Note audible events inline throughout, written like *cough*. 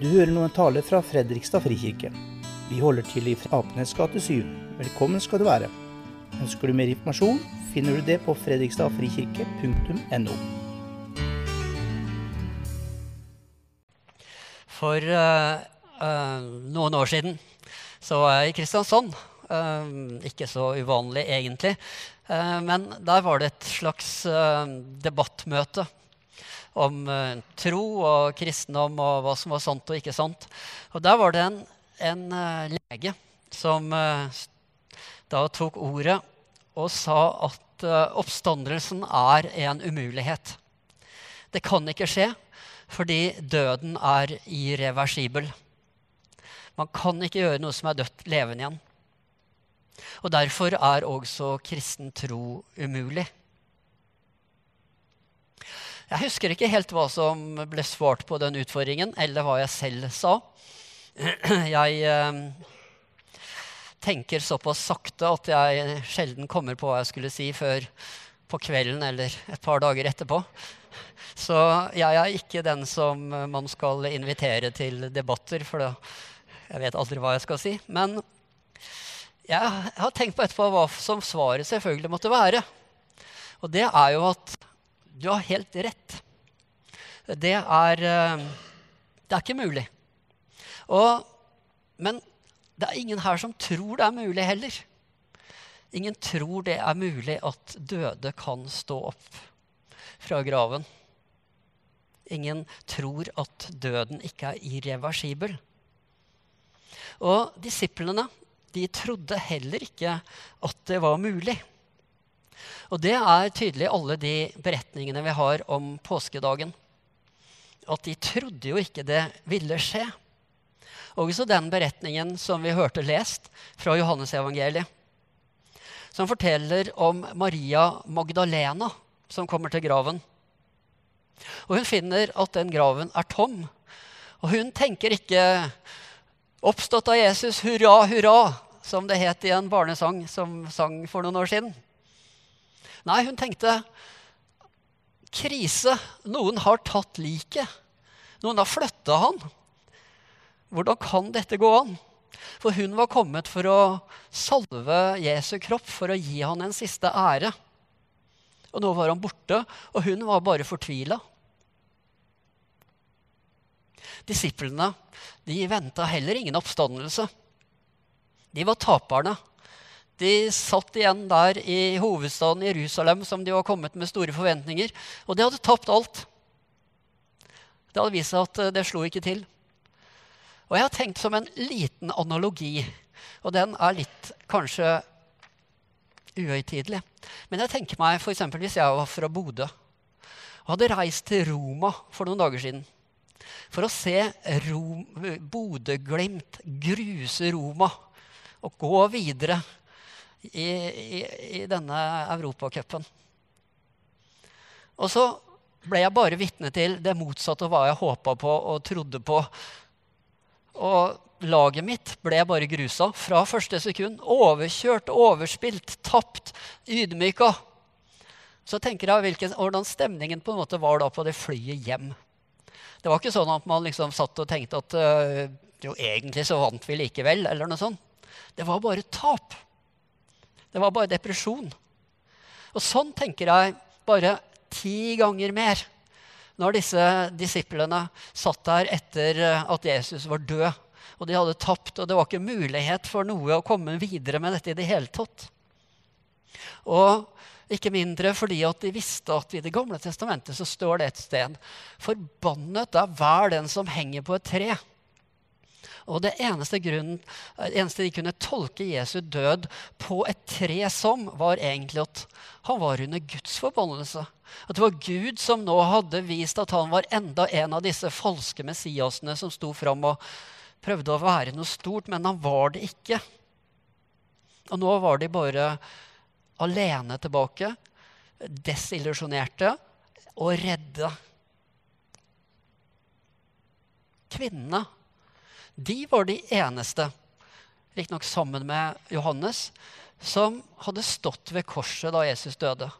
Du hører nå en tale fra Fredrikstad frikirke. Vi holder til i Apenes gate 7. Velkommen skal du være. Ønsker du mer informasjon, finner du det på fredrikstadfrikirke.no. For uh, uh, noen år siden så var jeg i Kristiansand. Uh, ikke så uvanlig, egentlig. men der var det et slags debattmøte om tro og kristendom og hva som var sant og ikke sant. Og der var det en, en lege som da tok ordet og sa at oppstandelsen er en umulighet. Det kan ikke skje fordi døden er irreversibel. Man kan ikke gjøre noe som er dødt, levende igjen. Og derfor er også kristen tro umulig. Jeg husker ikke helt hva som ble svart på den utfordringen, eller hva jeg selv sa. *clears throat* Jeg eh, tenker såpass sakte at jeg sjelden kommer på hva jeg skulle si før på kvelden eller et par dager etterpå. Så jeg er ikke den som man skal invitere til debatter, for da, jeg vet aldri hva jeg skal si. Men jeg har tenkt på etterpå hva som svaret selvfølgelig måtte være. Og det er jo at du har helt rett. Det er, eh, det er ikke mulig. Og, men det er ingen her som tror det er mulig heller. Ingen tror det er mulig at døde kan stå opp fra graven. Ingen tror at døden ikke er irreversibel. Og disiplene de trodde heller ikke at det var mulig. Og det er tydelig i alle de beretningene vi har om påskedagen. At de trodde jo ikke det ville skje. Også den beretningen som vi hørte lest fra Johannesevangeliet. Som forteller om Maria Magdalena som kommer til graven. Og hun finner at den graven er tom. Og hun tenker ikke 'Oppstått av Jesus, hurra, hurra', som det het i en barnesang som sang for noen år siden. Nei, hun tenkte 'Krise. Noen har tatt liket. Noen har flytta han.' Hvordan kan dette gå an? For hun var kommet for å salve Jesu kropp, for å gi han en siste ære. Og nå var han borte, og hun var bare fortvila. Disiplene de venta heller ingen oppstandelse. De var taperne. De satt igjen der i hovedstaden Jerusalem som de var kommet med store forventninger, og de hadde tapt alt. Det hadde vist seg at eh, det slo ikke til. Og jeg har tenkt som en liten analogi, og den er litt kanskje uhøytidelig. Men jeg tenker meg f.eks. hvis jeg var fra Bodø og hadde reist til Roma for noen dager siden for å se Bodø-Glimt gruse Roma og gå videre i, i, i denne europacupen. Og så ble jeg bare vitne til det motsatte av hva jeg håpa på og trodde på. Og laget mitt ble bare grusa fra første sekund. Overkjørt, overspilt, tapt, ydmyka. Så tenker jeg hvilken, hvordan stemningen på en måte var da på det flyet hjem. Det var ikke sånn at man liksom satt og tenkte at øh, jo, egentlig så vant vi likevel, eller noe sånt. Det var bare tap. Det var bare depresjon. Og sånn tenker jeg bare ti ganger mer når disse disiplene satt der etter at Jesus var død. Og de hadde tapt, og det var ikke mulighet for noe å komme videre med dette i det hele tatt. Og ikke mindre fordi at de visste at i Det gamle testamentet så står det et sted Forbannet er hver den som henger på et tre. Og det eneste, grunnen, eneste de kunne tolke Jesu død på et tre som, var egentlig at han var under Guds forbannelse. At det var Gud som nå hadde vist at han var enda en av disse falske messiasene som sto fram og prøvde å være noe stort, men han var det ikke. Og nå var de bare alene tilbake, desillusjonerte og redde. Kvinnene, de var de eneste, riktignok sammen med Johannes, som hadde stått ved korset da Jesus døde.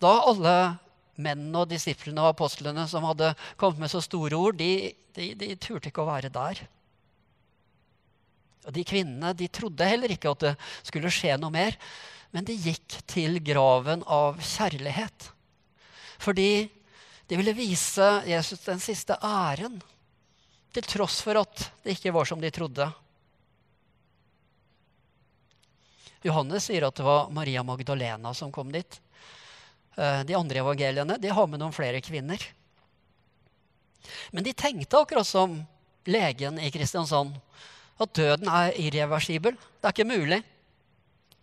Da alle mennene og disiplene og apostlene som hadde kommet med så store ord, de, de, de turte ikke å være der. Og De kvinnene de trodde heller ikke at det skulle skje noe mer, men de gikk til graven av kjærlighet. Fordi de ville vise Jesus den siste æren, til tross for at det ikke var som de trodde. Johannes sier at det var Maria Magdalena som kom dit. Eh, de andre evangeliene de har med noen flere kvinner. Men de tenkte akkurat som legen i Kristiansand, at døden er irreversibel. Det er ikke mulig.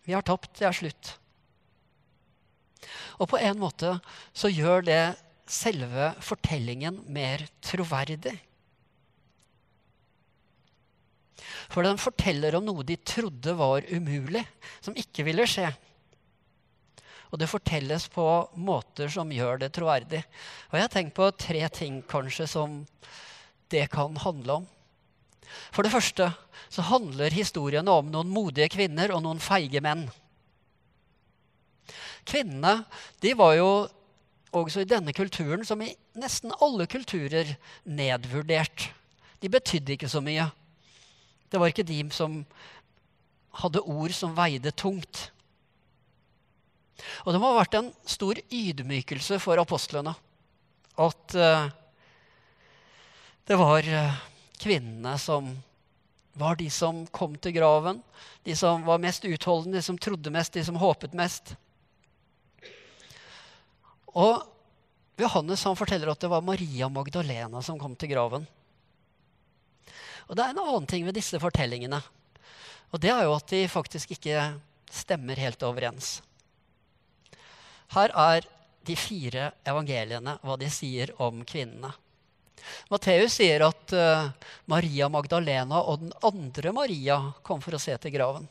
Vi har tapt. Det er slutt. Og på en måte så gjør det selve fortellingen mer troverdig. For den forteller om noe de trodde var umulig, som ikke ville skje. Og det fortelles på måter som gjør det troverdig. Og jeg har tenkt på tre ting kanskje som det kan handle om. For det første så handler historiene om noen modige kvinner og noen feige menn. Kvinnene de var jo også i denne kulturen, som i nesten alle kulturer, nedvurdert. De betydde ikke så mye. Det var ikke de som hadde ord som veide tungt. Og det må ha vært en stor ydmykelse for apostlene at uh, det var uh, kvinnene som var de som kom til graven, de som var mest utholdende, de som trodde mest, de som håpet mest. Og Johannes han forteller at det var Maria Magdalena som kom til graven. Og Det er en annen ting ved disse fortellingene. Og det er jo at de faktisk ikke stemmer helt overens. Her er de fire evangeliene, hva de sier om kvinnene. Matteus sier at uh, Maria Magdalena og den andre Maria kom for å se til graven.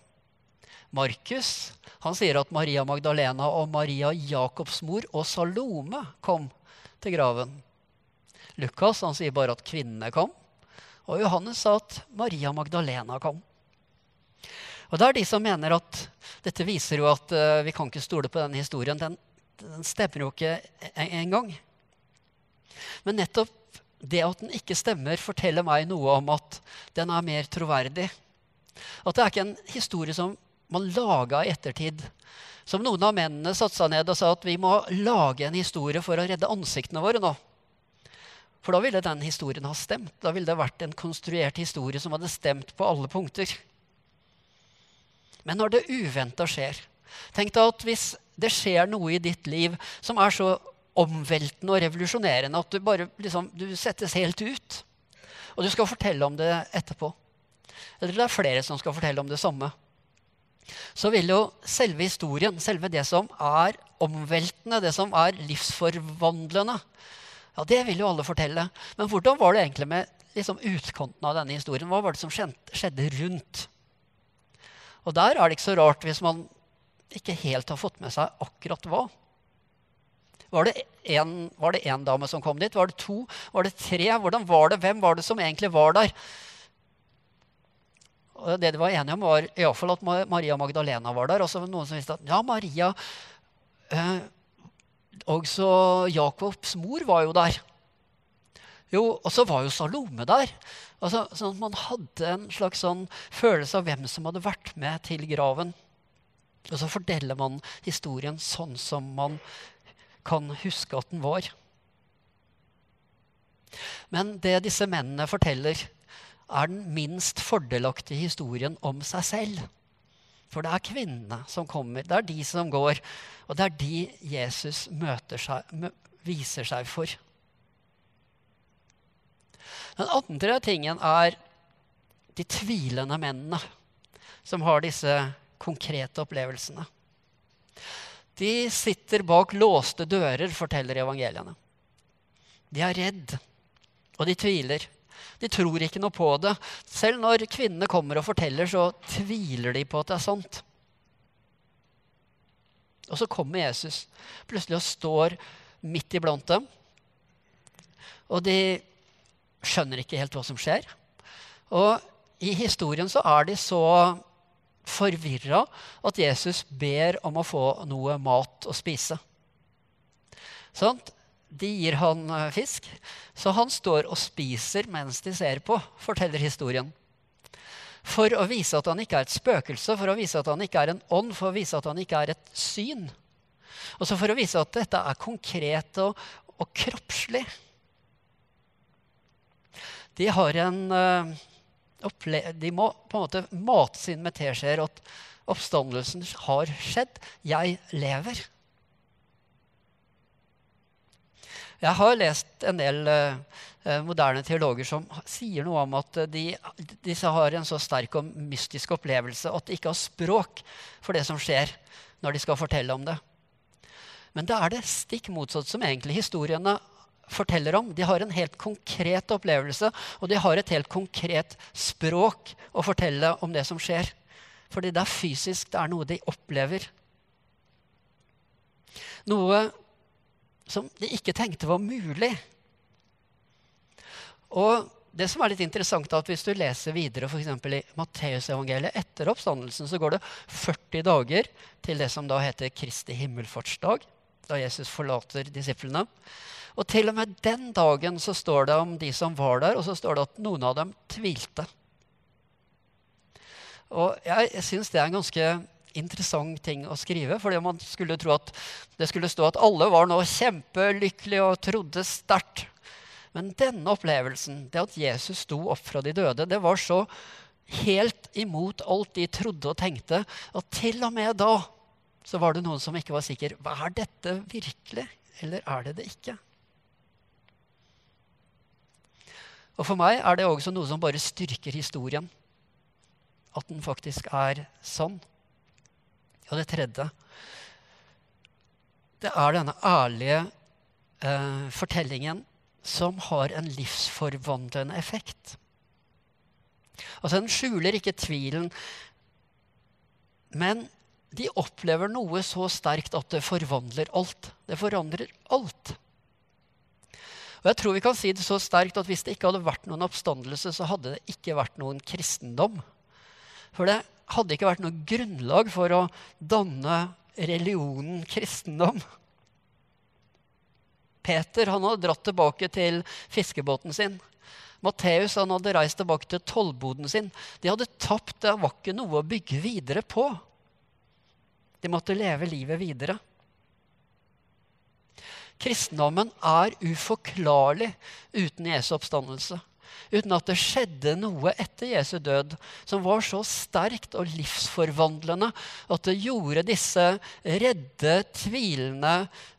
Markus han sier at Maria Magdalena og Maria Jakobs mor og Salome kom til graven. Lukas han sier bare at kvinnene kom. Og Johannes sa at Maria Magdalena kom. Og det er de som mener at dette viser jo at uh, vi kan ikke stole på denne historien. Den, den stemmer jo ikke engang. Men nettopp det at den ikke stemmer, forteller meg noe om at den er mer troverdig. At det er ikke en historie som man laga i ettertid. Som noen av mennene satte seg ned og sa at vi må lage en historie for å redde ansiktene våre nå. For da ville den historien ha stemt. Da ville det vært en konstruert historie som hadde stemt på alle punkter. Men når det uventa skjer Tenk deg at hvis det skjer noe i ditt liv som er så omveltende og revolusjonerende at du bare liksom, du settes helt ut. Og du skal fortelle om det etterpå. Eller det er flere som skal fortelle om det samme. Så vil jo selve historien, selve det som er omveltende, det som er livsforvandlende, ja, det vil jo alle fortelle. Men hvordan var det egentlig med liksom, utkanten av denne historien? Hva var det som skjedde rundt? Og der er det ikke så rart hvis man ikke helt har fått med seg akkurat hva. Var det én dame som kom dit? Var det to? Var det tre? Hvordan var det? Hvem var det som egentlig var der? Og det de var enige om, var i fall at Maria Magdalena var der. Og så var det noen som visste at ja, Maria eh, Også Jakobs mor var jo der. Jo, Og så var jo Salome der. Altså, sånn at Man hadde en slags sånn følelse av hvem som hadde vært med til graven. Og så forteller man historien sånn som man kan huske at den var. Men det disse mennene forteller, er den minst fordelaktige historien om seg selv. For det er kvinnene som kommer, det er de som går, og det er de Jesus seg, viser seg for. Den andre tingen er de tvilende mennene som har disse konkrete opplevelsene. De sitter bak låste dører, forteller evangeliene. De er redd, og de tviler. De tror ikke noe på det. Selv når kvinnene kommer og forteller, så tviler de på at det er sant. Og så kommer Jesus plutselig og står midt iblant dem. Og de skjønner ikke helt hva som skjer. Og i historien så er de så forvirra at Jesus ber om å få noe mat å spise. Sånn? De gir han eh, fisk, så han står og spiser mens de ser på, forteller historien. For å vise at han ikke er et spøkelse, for å vise at han ikke er en ånd, for å vise at han ikke er et syn. Og så for å vise at dette er konkret og, og kroppslig. De har en uh, De må på en måte mate sin med teskjeer at oppstandelsen har skjedd. Jeg lever. Jeg har lest en del uh, moderne teologer som sier noe om at de, disse har en så sterk og mystisk opplevelse at de ikke har språk for det som skjer, når de skal fortelle om det. Men det er det stikk motsatt som egentlig historiene forteller om. De har en helt konkret opplevelse, og de har et helt konkret språk å fortelle om det som skjer. Fordi det er fysisk, det er noe de opplever. Noe som de ikke tenkte var mulig. Og det som er litt interessant er at Hvis du leser videre for i Matteusevangeliet etter oppstandelsen, så går det 40 dager til det som da heter Kristi himmelfartsdag, da Jesus forlater disiplene. Og til og med den dagen så står det om de som var der, og så står det at noen av dem tvilte. Og jeg, syns det er en ganske interessant ting å skrive. fordi man skulle tro at det skulle stå at alle var nå kjempelykkelige og trodde sterkt. Men denne opplevelsen, det at Jesus sto opp fra de døde, det var så helt imot alt de trodde og tenkte, at til og med da så var det noen som ikke var sikker. Er dette virkelig, eller er det det ikke? Og For meg er det også noe som bare styrker historien. At den faktisk er sann. Og det tredje det er denne ærlige eh, fortellingen som har en livsforvandlende effekt. Altså, Den skjuler ikke tvilen, men de opplever noe så sterkt at det forvandler alt. Det forandrer alt. Og jeg tror vi kan si det så sterkt at Hvis det ikke hadde vært noen oppstandelse, så hadde det ikke vært noen kristendom. For det hadde ikke vært noe grunnlag for å danne religionen kristendom. Peter han hadde dratt tilbake til fiskebåten sin. Matteus han hadde reist tilbake til tollboden sin. De hadde tapt. Det var ikke noe å bygge videre på. De måtte leve livet videre. Kristendommen er uforklarlig uten Jesu oppstandelse uten at det skjedde noe etter Jesu død som var så sterkt og livsforvandlende at det gjorde disse redde, tvilende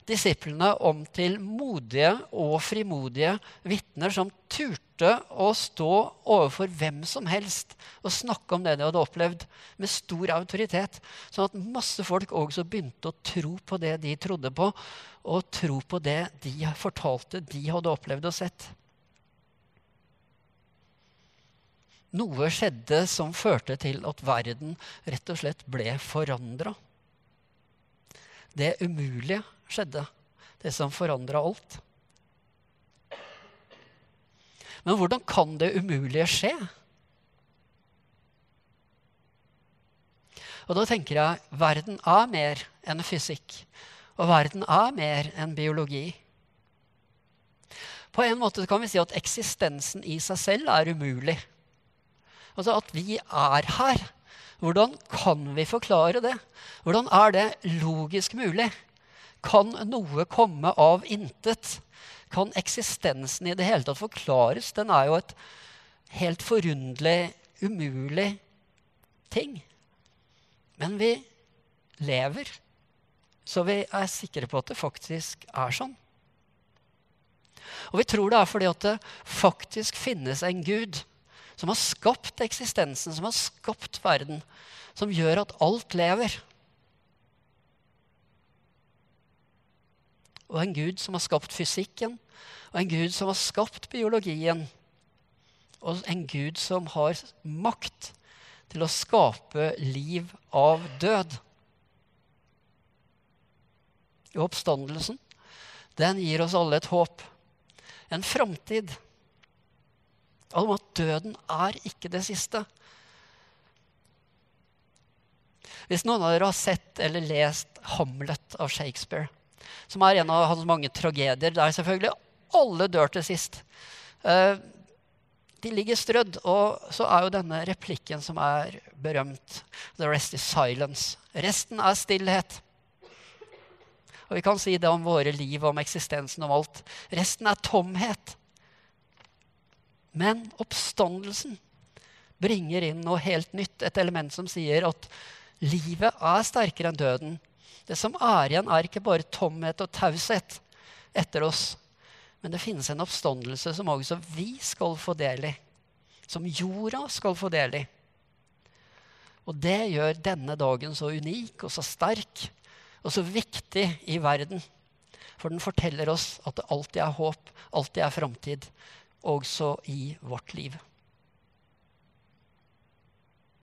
disiplene om til modige og frimodige vitner som turte å stå overfor hvem som helst og snakke om det de hadde opplevd, med stor autoritet. Sånn at masse folk også begynte å tro på det de trodde på, og tro på det de fortalte de hadde opplevd og sett. Noe skjedde som førte til at verden rett og slett ble forandra. Det umulige skjedde, det som forandra alt. Men hvordan kan det umulige skje? Og da tenker jeg verden er mer enn fysikk. Og verden er mer enn biologi. På en måte kan vi si at eksistensen i seg selv er umulig. Altså at vi er her. Hvordan kan vi forklare det? Hvordan er det logisk mulig? Kan noe komme av intet? Kan eksistensen i det hele tatt forklares? Den er jo et helt forunderlig, umulig ting. Men vi lever, så vi er sikre på at det faktisk er sånn. Og vi tror det er fordi at det faktisk finnes en Gud som har skapt eksistensen, som har skapt verden, som gjør at alt lever. Og en gud som har skapt fysikken, og en gud som har skapt biologien. Og en gud som har makt til å skape liv av død. Og oppstandelsen, den gir oss alle et håp. En framtid om at døden er ikke det siste. Hvis noen av dere har sett eller lest 'Hamlet' av Shakespeare, som er en av hans mange tragedier, der selvfølgelig alle dør til sist. Eh, de ligger strødd, og så er jo denne replikken som er berømt. The rest is silence. Resten er stillhet. Og vi kan si det om våre liv, om eksistensen, om alt. Resten er tomhet. Men oppstandelsen bringer inn noe helt nytt, et element som sier at livet er sterkere enn døden. Det som er igjen, er ikke bare tomhet og taushet etter oss, men det finnes en oppstandelse som også vi skal få del i. Som jorda skal få del i. Og det gjør denne dagen så unik og så sterk og så viktig i verden. For den forteller oss at det alltid er håp, alltid er framtid, også i vårt liv.